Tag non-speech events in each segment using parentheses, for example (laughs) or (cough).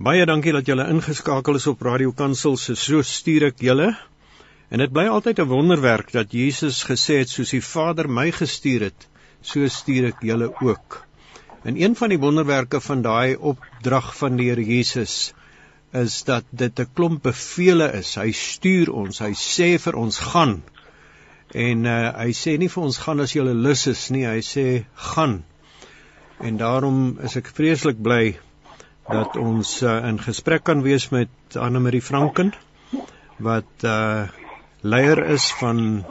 Baie dankie dat julle ingeskakel is op Radio Kansel se so stuur ek julle. En dit bly altyd 'n wonderwerk dat Jesus gesê het soos die Vader my gestuur het, so stuur ek julle ook. En een van die wonderwerke van daai opdrag van die Here Jesus is dat dit 'n klomp bevele is. Hy stuur ons, hy sê vir ons gaan. En uh, hy sê nie vir ons gaan as jy lus is nie, hy sê gaan. En daarom is ek vreeslik bly dat ons uh, in gesprek kan wees met Anne Marie Franken wat uh leier is van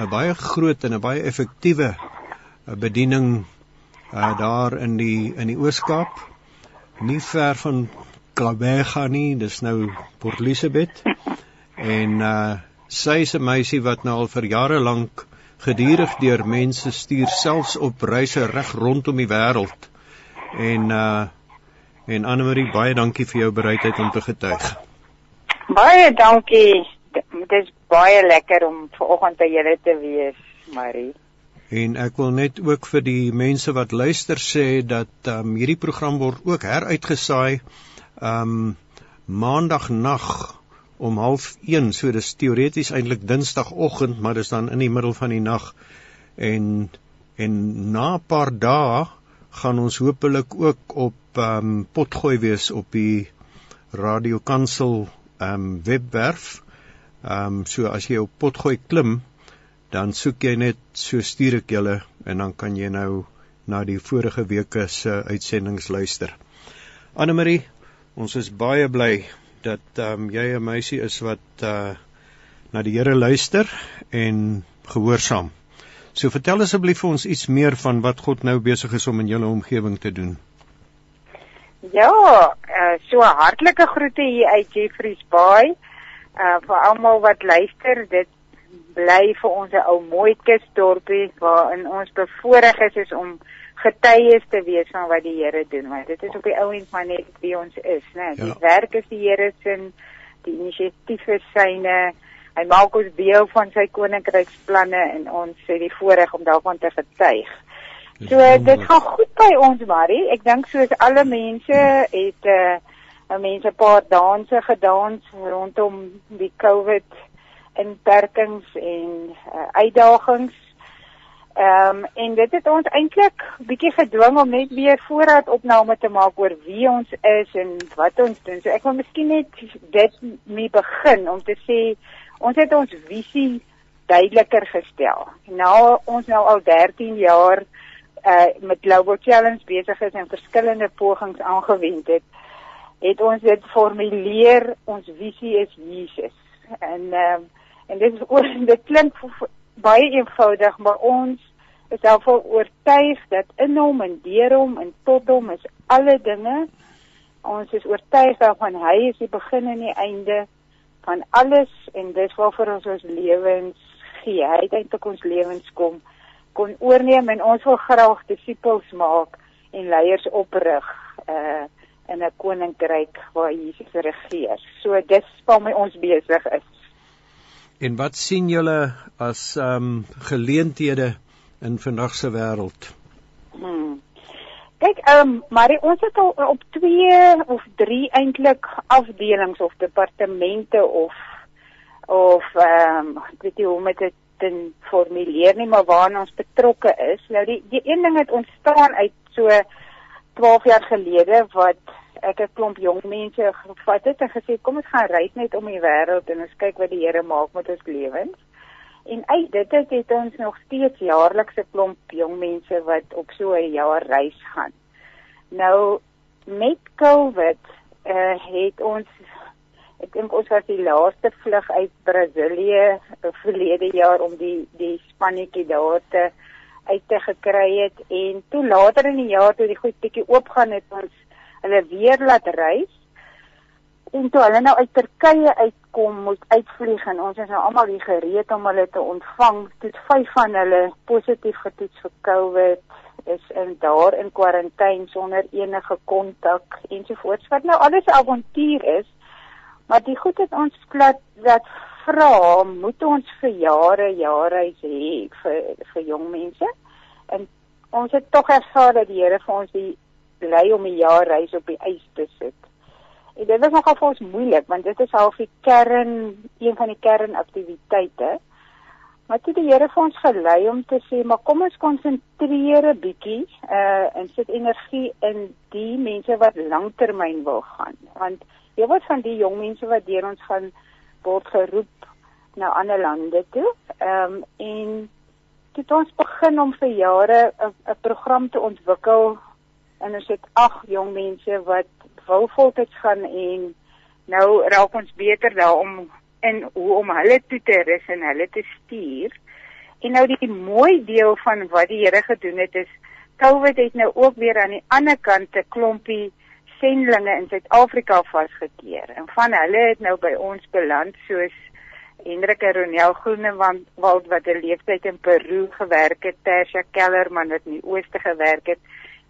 'n baie groot en 'n baie effektiewe uh, bediening uh daar in die in die Oos-Kaap. Nie ver van Klabega nie dis nou Port Elizabeth. En uh sy is 'n meisie wat nou al vir jare lank gedurig deur mense stuur selfs op reise reg rondom die wêreld en uh En Anne-Marie, baie dankie vir jou bereidheid om te getuig. Baie dankie. Dit is baie lekker om vanoggend by julle te wees, Marie. En ek wil net ook vir die mense wat luister sê dat um, hierdie program word ook heruitgesaai um maandag nag om 0.30, so dis teoreties eintlik dinsdagoggend, maar dis dan in die middel van die nag en en na 'n paar dae gaan ons hopelik ook op ehm um, potgooi wees op die Radio Kansel ehm um, webwerf. Ehm um, so as jy op potgooi klim, dan soek jy net so stuur ek julle en dan kan jy nou na die vorige weke se uitsendings luister. Anne Marie, ons is baie bly dat ehm um, jy 'n meisie is wat uh na die Here luister en gehoorsaam. So vertel asseblief vir ons iets meer van wat God nou besig is om in julle omgewing te doen. Ja, uh, so hartlike groete hier uit Jeffreys Bay. Uh vir almal wat luister, dit bly vir ons 'n ou mooi kusdorpie waarin ons bevoorreg is, is om getuies te wees van wat die Here doen, want dit is op die ouens maar net wie ons is, né? Die ja. werk is die Here se, die inisiatief is syne. Hy maak ons deel van sy koninkryksplanne en ons het die voorreg om daarvan te getuig. So dit gaan goed by ons Marie. Ek dink soos alle mense het 'n uh, eh, mense 'n paar danse gedans rondom die COVID inperkings en uh, uitdagings. Ehm um, en dit het ons eintlik bietjie gedwing om net weer voorraad opname te maak oor wie ons is en wat ons doen. So ek wil miskien net dit mee begin om te sê ons het ons visie duideliker gestel. Nou ons nou al 13 jaar uh met Global Challenge besig is en verskillende pogings aangewend het, het ons dit formuleer ons visie is Jesus. En ehm uh, en dit is oor (laughs) dit klink baie eenvoudig, maar ons is self oortuig dat in hom en deur hom en tot hom is alle dinge. Ons is oortuig daarvan hy is die begin en die einde van alles en dis waarvoor ons ons lewens gee. Hy het eintlik ons lewens kom kon oorneem en ons wil graag disippels maak en leiers oprig uh in 'n koninkryk waar Jesus regeer. So dis waarmee ons besig is. En wat sien julle as ehm um, geleenthede in vandag se wêreld? Hmm. Kyk, ehm um, maar ons het al op 2 of 3 eintlik afdelings of departemente of of ehm um, ek weet nie hoe om dit te formuleer nie, maar waarna ons betrokke is. Nou die die een ding het ontstaan uit so 12 jaar gelede wat ek 'n klomp jong mense gevat het en gesê kom ons gaan ry net om die wêreld en ons kyk wat die Here maak met ons lewens. En uit dit het, het ons nog steeds jaarlikse klomp jong mense wat op so 'n jaar reis gaan. Nou met COVID uh, het ons ek dink ons was die laaste vlug uit Brasilië eh, verlede jaar om die die spannetjie daar te uit te gekry het en toe later in die jaar toe die goed bietjie oopgaan het ons hulle weer laat reis en toe hulle nou uit Turkye uitkom moet uitvlieg en ons is nou almal hier gereed om hulle te ontvang. Dit vyf van hulle positief getoets vir COVID is in daar in kwarantyne sonder enige kontak ensovoorts wat nou alles avontuur is. Maar die goed het ons plat dat vra moet ons vir jare jare hê vir vir jong mense. En ons het tog ervaar dat die Here vir ons die lei om 'n jaar reis op die ys te sit En dit was nogal vir ons moeilik want dit is half die kern een van die kernaktiwiteite. Maar toe die Here vir ons gelei om te sê, maar kom ons konsentreer 'n bietjie uh en sit energie in die mense wat langtermyn wil gaan. Want jy wat van die jong mense wat deur ons gaan word geroep na ander lande toe. Ehm um, en dit ons begin om vir jare 'n program te ontwikkel en ons het ag jong mense wat wil voltyds gaan en nou raak ons beter daarom en hoe om hulle toe te rus en hulle te stuur. En nou die mooi deel van wat die Here gedoen het is COVID het nou ook weer aan die ander kant 'n klompie sendlinge in Suid-Afrika vasgekeer. En van hulle het nou by ons beland soos Hendrik en Ronel Groenewald wat 'n leeftyd in Peru gewerk het, Tersia Kellerman wat in die ooste gewerk het,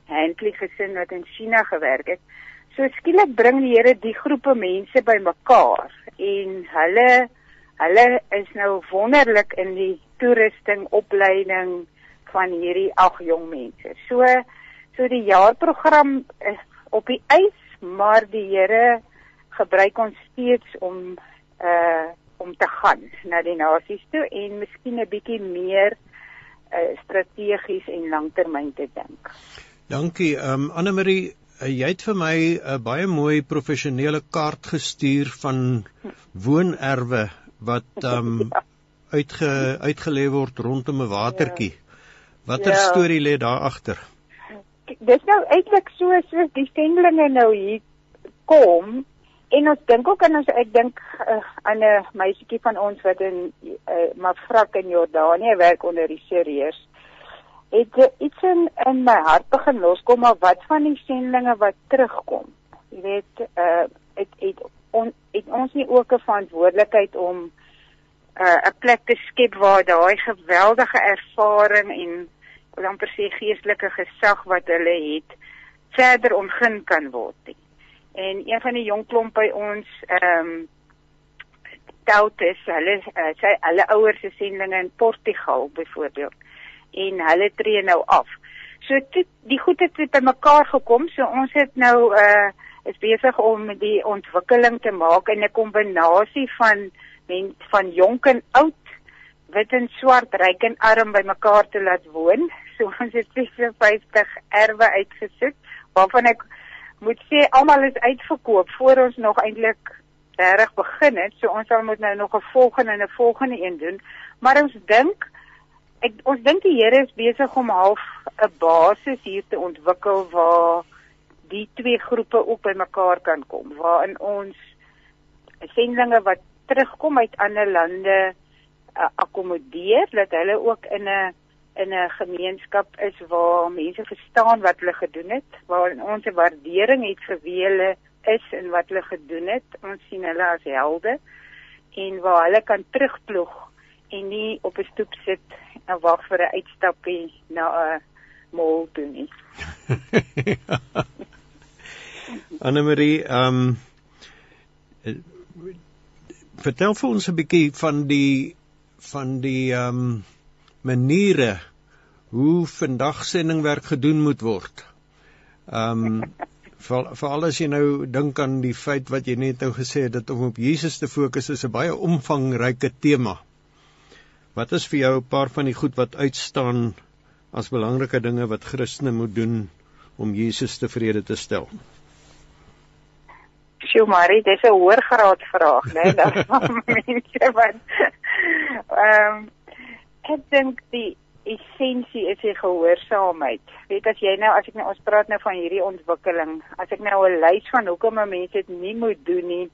Hentley gesin wat in China gewerk het. So skielik bring die Here die groepe mense bymekaar en hulle hulle is nou wonderlik in die toerusting opleiding van hierdie ag jong mense. So so die jaarprogram op die ys, maar die Here gebruik ons steeds om uh om te gaan na die nasies toe en miskien 'n bietjie meer uh, strategies en langtermyn te dink. Dankie. Ehm um, Anne Marie, uh, jy het vir my 'n uh, baie mooi professionele kaart gestuur van woonerwe wat (laughs) um, ja. uitge uitgelê word rondom 'n watertjie. Ja. Watter ja. storie lê daar agter? Dis nou eintlik so soos die sendlinge nou hier kom En ons dink ook aan ons ek dink uh, aan 'n meisietjie van ons wat in uh, Mafrak in Jordanië werk onder die Syriërs. Het uh, iets in in my hart begin loskom maar wat van die sendlinge wat terugkom. Jy weet, uh het het, on, het ons nie ook 'n verantwoordelikheid om 'n uh, plek te skep waar daai geweldige ervaring en amper sê geestelike gesag wat hulle het verder ontgin kan word. Nie. En een van die jong klomp by ons ehm um, Toutus, hulle uh, sy hulle ouers se sendinge in Portugal byvoorbeeld. En hulle tree nou af. So toe die goed het by mekaar gekom, so ons het nou uh is besig om die ontwikkeling te maak in 'n kombinasie van men van jonk en oud, wit en swart, ryk en arm by mekaar te laat woon. (laughs) So ons het 56 erwe uitgesit waarvan ek moet sê almal is uitverkoop voor ons nog eintlik reg begin het. So ons sal moet nou nog 'n volgende en 'n volgende een doen. Maar ons dink ek ons dink die Here is besig om half 'n basis hier te ontwikkel waar die twee groepe ook bymekaar kan kom, waarin ons sendlinge wat terugkom uit ander lande uh, akkommodeer dat hulle ook in 'n in 'n gemeenskap is waar mense verstaan wat hulle gedoen het, waar ons 'n waardering het vir wie hulle is en wat hulle gedoen het. Ons sien hulle as helde en waar hulle kan terugploeg en nie op 'n stoep sit en wag vir 'n uitstappie na 'n mall toe nie. (laughs) Anne Marie, ehm um, vertel vir ons 'n bietjie van die van die ehm um, maniere hoe vandag sendingwerk gedoen moet word. Ehm um, vir veral as jy nou dink aan die feit wat jy net nou gesê het dat om op Jesus te fokus is 'n baie omvangryke tema. Wat is vir jou 'n paar van die goed wat uitstaan as belangrike dinge wat Christene moet doen om Jesus tevrede te stel? Sjoe Marie, dis 'n hoër graad vraag, né? (laughs) Nee? Daar mense wat ehm um, ek dink die essensie is die gehoorsaamheid. Weet as jy nou as ek nou ons praat nou van hierdie ontwikkeling, as ek nou 'n lys van hoekom mense dit nie moet doen nie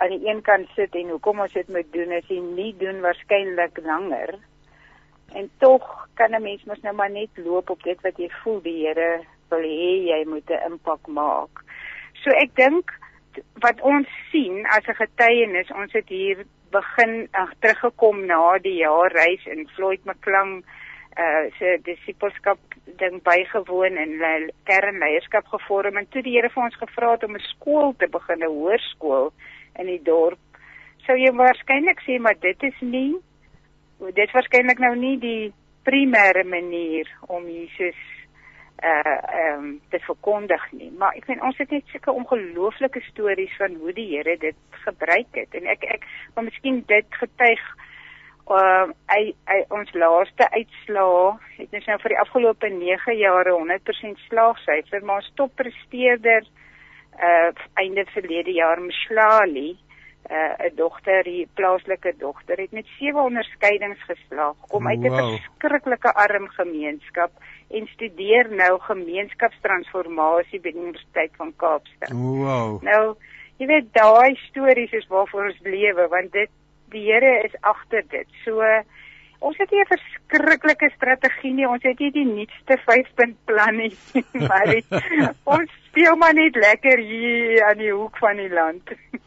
aan die een kant sit en hoekom ons dit moet doen as jy nie doen waarskynlik langer. En tog kan 'n mens mos nou maar net loop op dit wat jy voel die Here wil hê jy moet 'n impak maak. So ek dink wat ons sien as 'n getuienis, ons het hier begin ag teruggekom na die jaar reis in Floyd McClung uh se disipelskap ding bygewoon en kernleierskap gevorm en toe die Here vir ons gevra het om 'n skool te begin, 'n hoërskool in die dorp. Sou jy waarskynlik sê maar dit is nie dit waarskynlik nou nie die primêre manier om Jesus uh ehm um, te verkondig nie. Maar ek vind ons het net sulke ongelooflike stories van hoe die Here dit gebruik het en ek ek maar miskien dit getuig uh hy, hy ons laaste uitslaa het ons nou vir die afgelope 9 jare 100% slaagsyfer maar ons toppresteerder uh einde verlede jaar Mshlali uh 'n dogter, die plaaslike dogter het met sewe onderskeidings geslaag kom uit 'n wow. verskriklike arm gemeenskap en studeer nou gemeenskapstransformasie by die Universiteit van Kaapstad. Wow. Nou, jy weet daai stories is waarvoor ons lewe want dit die Here is agter dit. So ons het nie 'n verskriklike strategie nie. Ons het nie die nuutste 5-punt plan nie, (laughs) maar die, ons speel maar net lekker hier aan die hoek van die land. (laughs)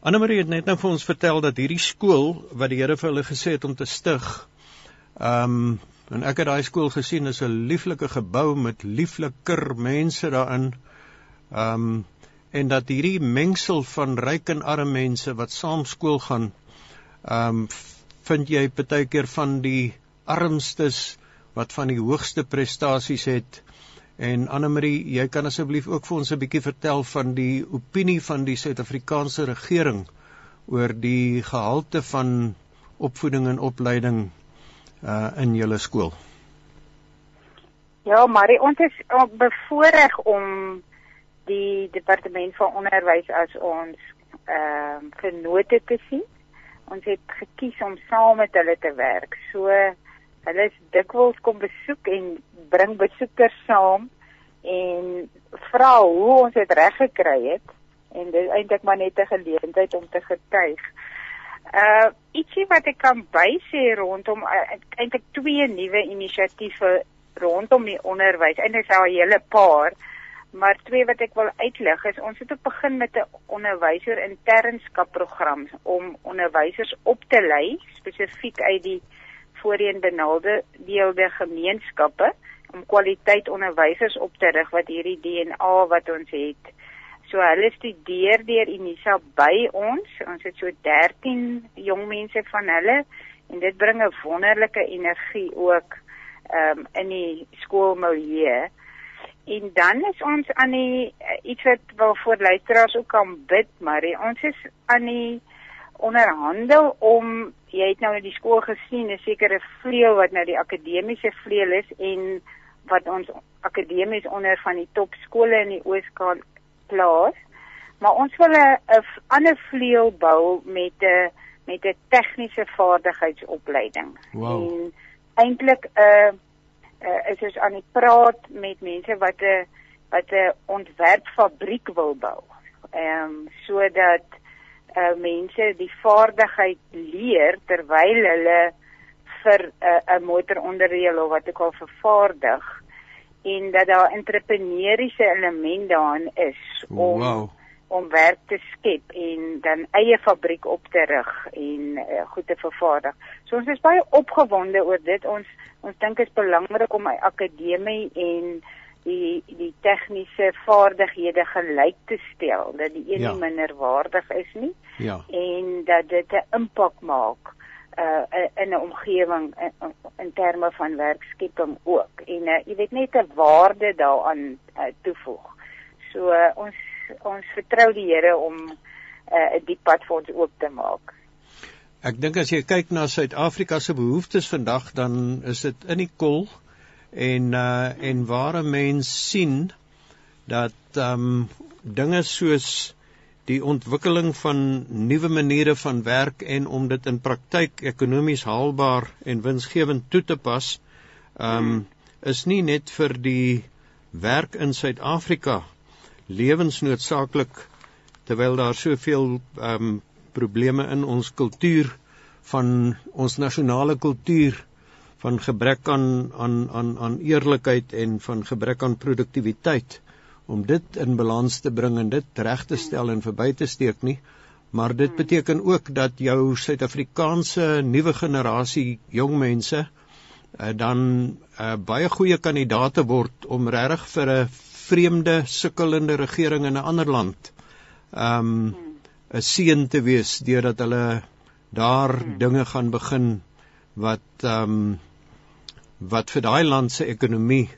Annelie het net nou vir ons vertel dat hierdie skool wat die Here vir hulle gesê het om te stig, ehm um, en ek het daai skool gesien, is 'n lieflike gebou met liefliker mense daarin. Ehm um, en dat hierdie mengsel van ryk en arme mense wat saam skool gaan ehm um, vind jy baie keer van die armstes wat van die hoogste prestasies het en Annelie jy kan asseblief ook vir ons 'n bietjie vertel van die opinie van die Suid-Afrikaanse regering oor die gehalte van opvoeding en opleiding uh in julle skool Ja, maar ons is bevoorreg om die departement van onderwys as ons ehm uh, vennote te sien. Ons het gekies om saam met hulle te werk. So hulle is dikwels kom besoek en bring besoekers saam en vra hoe ons dit reg gekry het en dit is eintlik maar net 'n geleentheid om te getuig. Uh ietsie wat ek kan bysê rondom uh, eintlik twee nuwe inisiatiewe rondom die onderwys. Eintlik al 'n hele paar. Maar twee wat ek wil uitlig is ons het op begin met 'n onderwyser internskap program om onderwysers op te lei spesifiek uit die voorheen benaalde deelde gemeenskappe om kwaliteit onderwysers op te rig wat hierdie DNA wat ons het. So hulle studeer deur Unisa by ons. Ons het so 13 jong mense van hulle en dit bring 'n wonderlike energie ook um, in die skoolmilieu. En dan is ons aan die uh, iets wat wel voor luisteraars ook kan bid, maar ons is aan die onderhandel om jy het nou in die skool gesien 'n sekere vleuel wat nou die akademiese vleuel is en wat ons akademies onder van die topskole in die Ooskaap plaas. Maar ons wil 'n ander vleuel bou met 'n met 'n tegniese vaardigheidsopleiding. Wow. En eintlik 'n uh, uh, is ons aan die praat met mense wat 'n wat 'n ontwerpfabriek wil bou. Ehm um, sodat uh, mense die vaardigheid leer terwyl hulle vir 'n uh, motoronderdeel of wat ek al vervaardig en dat daar entrepreneuriese element daarin is om wow. om werk te skep en dan eie fabriek op te rig en uh, goed te vervaardig. So ons is baie opgewonde oor dit. Ons ons dink is belangrik om my akademie en die die tegniese vaardighede gelyk te stel dat die een ja. nie minder waardig is nie ja. en dat dit 'n impak maak uh in 'n omgewing in, in terme van werkskepping ook en uh, jy weet net 'n waarde daaraan uh, toevoeg. So uh, ons ons vertrou die Here om 'n uh, diep pad vir ons oop te maak. Ek dink as jy kyk na Suid-Afrika se behoeftes vandag, dan is dit in die kol en uh en waar 'n mens sien dat um dinge soos die ontwikkeling van nuwe maniere van werk en om dit in praktyk ekonomies haalbaar en winsgewend toe te pas, um is nie net vir die werk in Suid-Afrika lewensnoodsaaklik terwyl daar soveel um probleme in ons kultuur van ons nasionale kultuur van gebrek aan aan aan aan eerlikheid en van gebrek aan produktiwiteit om dit in balans te bring en dit reg te stel en verby te steek nie. Maar dit beteken ook dat jou Suid-Afrikaanse nuwe generasie jong mense uh, dan uh, baie goeie kandidaate word om regtig vir 'n vreemde sukkelende regering in 'n ander land um 'n seën te wees deurdat hulle daar hmm. dinge gaan begin wat ehm um, wat vir daai land se ekonomie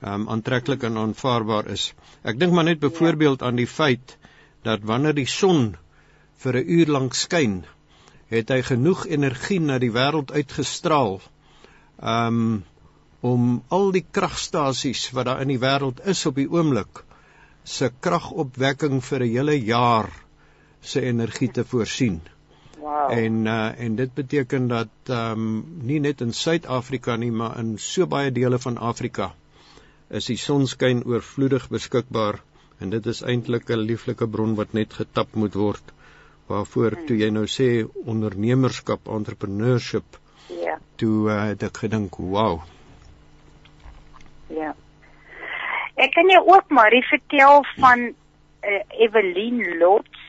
um aantreklik en aanvaarbaar is. Ek dink maar net byvoorbeeld aan die feit dat wanneer die son vir 'n uur lank skyn, het hy genoeg energie na die wêreld uitgestraal um om al die kragstasies wat daar in die wêreld is op die oomblik se kragopwekking vir 'n hele jaar se energie te voorsien. Wow. En uh, en dit beteken dat ehm um, nie net in Suid-Afrika nie, maar in so baie dele van Afrika is die sonskyn oorvloedig beskikbaar en dit is eintlik 'n lieflike bron wat net getap moet word. Waarvoor toe jy nou sê ondernemerskap, entrepreneurship. Ja. Toe uh, het ek gedink, "Wow." Ja. Ek kan jou ook Marie vertel van uh, Evelyn Lots.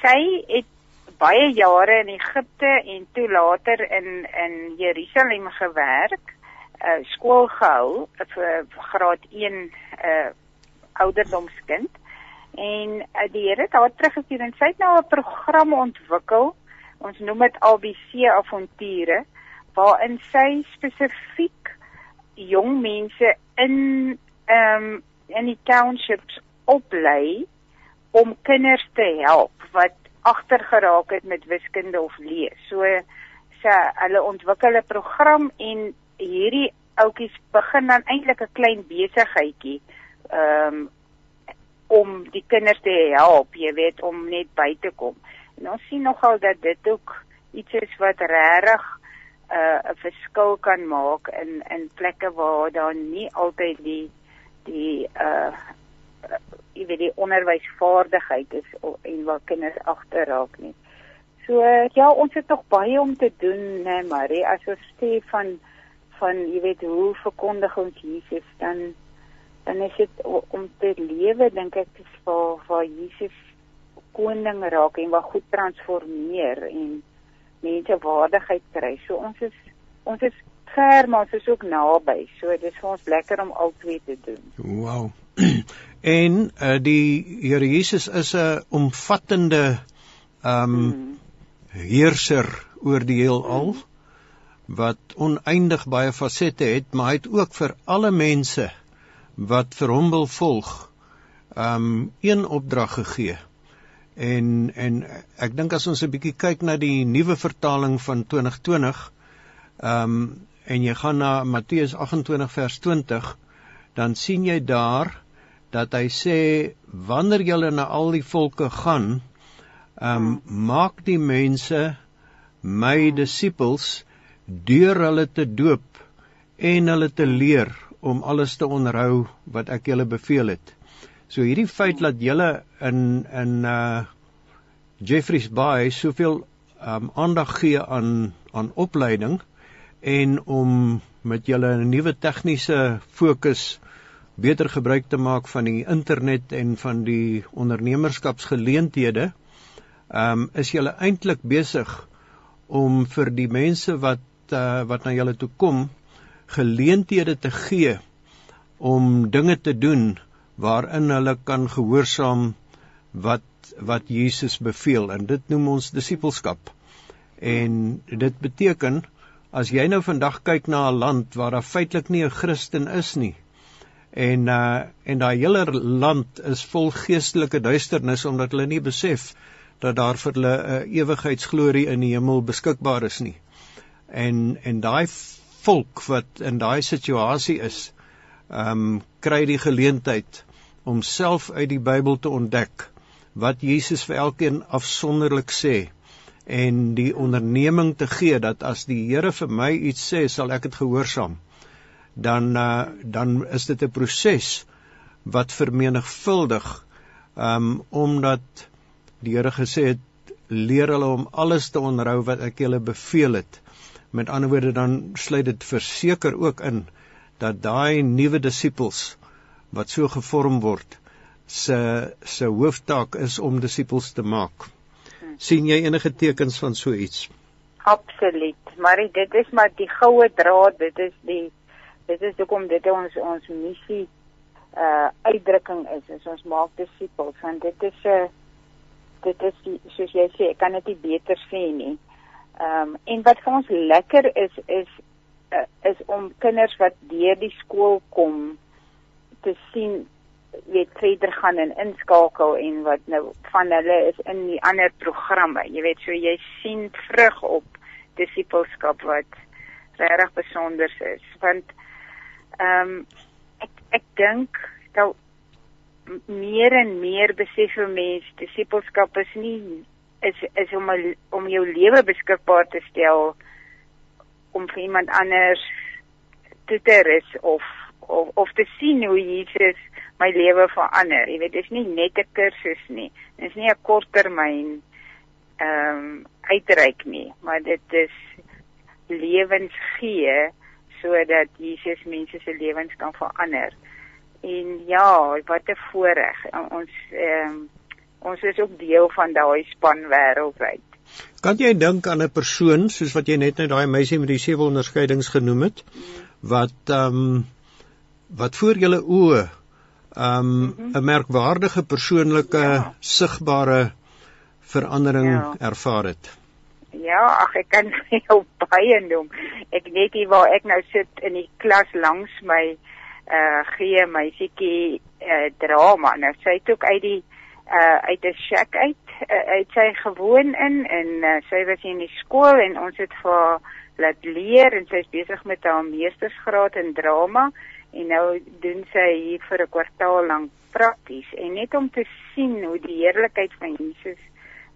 Sy het baie jare in Egipte en toe later in in Jerusalem gewerk, uh, skool gehou vir graad 1 'n uh, ouderdomskind. En uh, die Here het haar teruggestuur en sy het nou 'n program ontwikkel. Ons noem dit ABC avonture waarin sy spesifiek jong mense in ehm um, in die townships oplei om kinders te help wat agtergeraak het met wiskunde of lees. So sy hulle ontwikkel 'n program en hierdie ouetjies begin dan eintlik 'n klein besigheidjie ehm um, om die kinders te help, jy weet, om net by te kom. En ons sien nogal dat dit ook iets is wat regtig 'n uh, verskil kan maak in in plekke waar daar nie altyd die die uh jy weet die onderwysvaardigheid is en waar kinders agterraak nie. So ja, ons het nog baie om te doen, né, Marie, as ons sê van van jy weet hoe verkondig ons Jesus dan dan is dit om te lewe dink ek is waar waar Jesus koning raak en wat goed transformeer en mense waardigheid kry. So ons is ons is ver maar ons is ook naby. So dit is vir ons lekker om albei te doen. Wow. (clears throat) en uh, die Here Jesus is 'n omvattende ehm um, heerser oor die heelal hmm. Wat oneindig baie fasette het, maar hy het ook vir alle mense wat vir hom wil volg ehm um, een opdrag gegee. En en ek dink as ons 'n bietjie kyk na die nuwe vertaling van 2020 ehm um, en jy gaan na Matteus 28 vers 20, dan sien jy daar dat hy sê wanneer julle na al die volke gaan, ehm um, maak die mense my disippels deur hulle te doop en hulle te leer om alles te onderhou wat ek julle beveel het. So hierdie feit dat julle in in uh Jeffreys Bay soveel um, aandag gee aan aan opleiding en om met julle 'n nuwe tegniese fokus beter gebruik te maak van die internet en van die ondernemerskapsgeleenthede, um, is julle eintlik besig om vir die mense wat uh, wat na julle toe kom geleenthede te gee om dinge te doen waarin hulle kan gehoorsaam wat wat Jesus beveel en dit noem ons disippelskap. En dit beteken As jy nou vandag kyk na 'n land waar daar feitelik nie 'n Christen is nie en uh en daai hele land is vol geestelike duisternis omdat hulle nie besef dat daar vir hulle 'n uh, ewigheidsglorie in die hemel beskikbaar is nie. En en daai volk wat in daai situasie is, ehm um, kry die geleentheid om self uit die Bybel te ontdek wat Jesus vir elkeen afsonderlik sê en die onderneming te gee dat as die Here vir my iets sê, sal ek dit gehoorsaam. Dan uh, dan is dit 'n proses wat vermenigvuldig um omdat die Here gesê het leer hulle om alles te onderhou wat ek julle beveel het. Met ander woorde dan sluit dit verseker ook in dat daai nuwe disippels wat so gevorm word se se hooftaak is om disippels te maak sien jy enige tekens van so iets? Absoluut. Maar dit is maar die goue draad, dit is die dit is hoekom dit ons ons missie uh uitdrukking is. is ons maak disippels want dit is 'n uh, dit is die, soos jy sê, ek kan dit nie beter sê nie. Ehm um, en wat vir ons lekker is is uh, is om kinders wat deur die skool kom te sien weet verder gaan en inskakel en wat nou van hulle is in die ander programme. Jy weet so jy sien vrug op disipelskap wat regtig besonder is want ehm um, ek ek dink dat meer en meer besef mense disipelskap is nie is is om a, om jou lewe beskikbaar te stel om vir iemand anders te ter is of of of te sien hoe Jesus my lewe verander. Jy weet, dit is nie net 'n kursus nie. Dit is nie 'n korttermyn ehm um, uitreik nie, maar dit is lewens gee sodat Jesus mense se lewens kan verander. En ja, wat 'n voorreg. Ons ehm um, ons is ook deel van daai span wêreldwyd. Kan jy dink aan 'n persoon soos wat jy net nou daai meisie met die sewe onderskeidings genoem het wat ehm um, wat voor julle oë ehm um, mm -hmm. 'n merkwaardige persoonlike ja. sigbare verandering ja. ervaar het. Ja, ag ek kan (laughs) jou baie noem. Ek weet nie waar ek nou sit in die klas langs my uh gee meisietjie uh drama. Nou sy het ook uit die uh uit 'n shack uit uh, uit sy gewoon in en uh, sy was in die skool en ons het vir laat leer en sy's besig met haar meestersgraad in drama en nou doen sy hier vir 'n kwartaal lank prakties en net om te sien hoe die heerlikheid van Jesus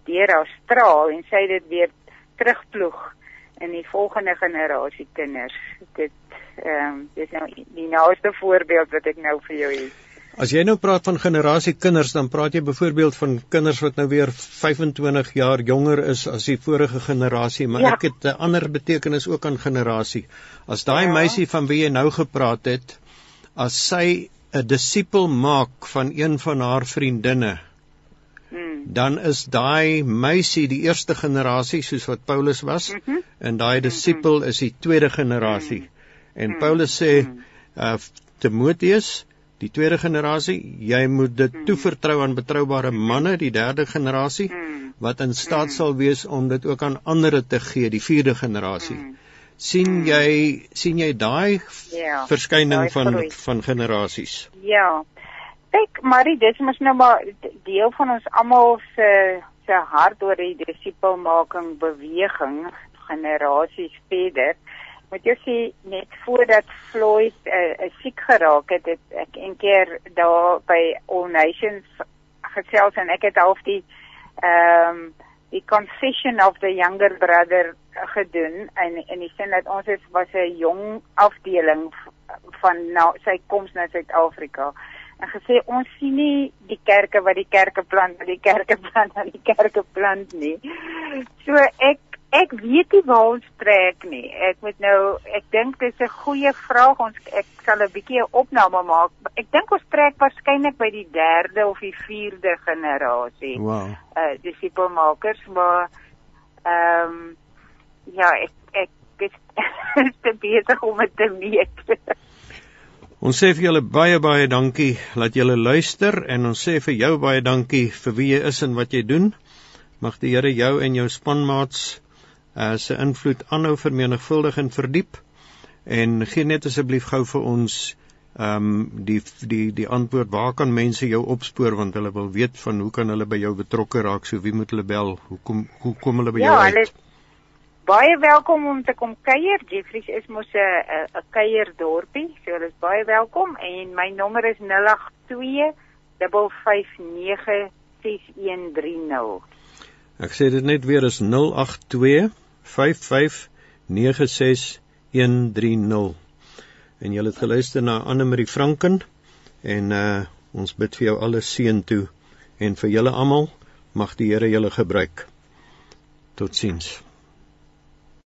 deur haar straal en sy dit weer terugploeg in die volgende generasie kinders. Dit ehm um, dis nou die naaste voorbeeld wat ek nou vir jou het. As jy nou praat van generasie kinders, dan praat jy byvoorbeeld van kinders wat nou weer 25 jaar jonger is as die vorige generasie, maar ja. ek het 'n ander betekenis ook aan generasie. As daai ja. meisie van wie jy nou gepraat het, as sy 'n disipel maak van een van haar vriendinne, hmm. dan is daai meisie die eerste generasie soos wat Paulus was, mm -hmm. en daai disipel mm -hmm. is die tweede generasie. Mm -hmm. En Paulus sê uh Timoteus die tweede generasie, jy moet dit hmm. toevertrou aan betroubare manne, die derde generasie hmm. wat in staat hmm. sal wees om dit ook aan ander te gee, die vierde generasie. sien jy sien jy daai ja, verskyning van groei. van generasies? Ja. Ek Marie, dis mos nou maar deel van ons almal se se hart oor die disipelmaking beweging generasies verder moet jy sê net voordat Floyd uh, uh, siek geraak het, het ek een keer daar by All Nations gesels en ek het half die ehm um, die confession of the younger brother gedoen en in die sin dat ons is was 'n jong afdeling van nou sy koms na Suid-Afrika en gesê ons sien nie die kerke wat die kerke plant die kerke plant die kerke plant nie. So ek Ek weet nie waar ons trek nie. Ek moet nou ek dink dis 'n goeie vraag. Ons ek sal 'n bietjie 'n opname maak. Ek dink ons trek waarskynlik by die 3de of die 4de generasie. Wow. Uh disipelmakers, maar ehm um, ja, ek ek is (laughs) te besig om dit te meet. Ons sê vir julle baie baie dankie dat julle luister en ons sê vir jou baie dankie vir wie jy is en wat jy doen. Mag die Here jou en jou spanmaats uh, se invloed aanhou vermenigvuldig en verdiep. En gee net asseblief gou vir ons ehm um, die die die antwoord. Waar kan mense jou opspoor? Want hulle wil weet van hoe kan hulle by jou betrokke raak? So wie moet hulle bel? Hoe kom hoe kom hulle by ja, jou uit? hulle, baie welkom om te kom kuier. Jeffries is mos 'n 'n kuier dorpie so hulle is baie welkom. En my nommer is 082 559 6130 Ek sê dit net weer is 082 0891104130 en jy het geluister na Anne Marie Franken en uh ons bid vir jou alles seën toe en vir julle almal mag die Here julle gebruik. Totsiens.